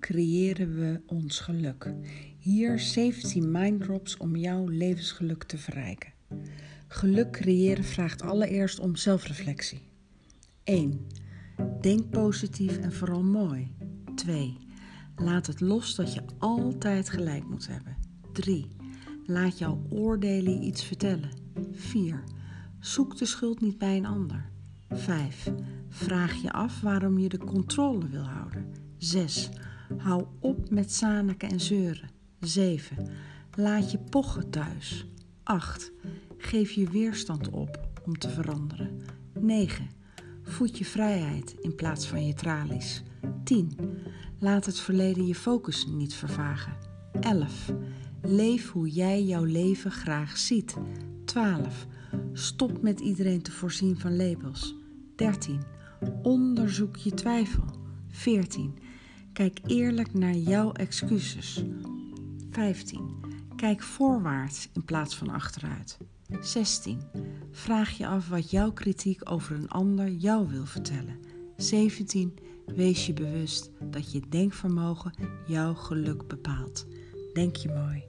creëren we ons geluk? Hier 17 minddrops om jouw levensgeluk te verrijken. Geluk creëren vraagt allereerst om zelfreflectie. 1. Denk positief en vooral mooi. 2. Laat het los dat je altijd gelijk moet hebben. 3. Laat jouw oordelen iets vertellen. 4. Zoek de schuld niet bij een ander. 5. Vraag je af waarom je de controle wil houden. 6. Hou op met zaniken en zeuren. 7. Laat je pochen thuis. 8. Geef je weerstand op om te veranderen. 9. Voed je vrijheid in plaats van je tralies. 10. Laat het verleden je focus niet vervagen. 11. Leef hoe jij jouw leven graag ziet. 12. Stop met iedereen te voorzien van labels. 13. Onderzoek je twijfel. 14. Kijk eerlijk naar jouw excuses. 15. Kijk voorwaarts in plaats van achteruit. 16. Vraag je af wat jouw kritiek over een ander jou wil vertellen. 17. Wees je bewust dat je denkvermogen jouw geluk bepaalt. Denk je mooi.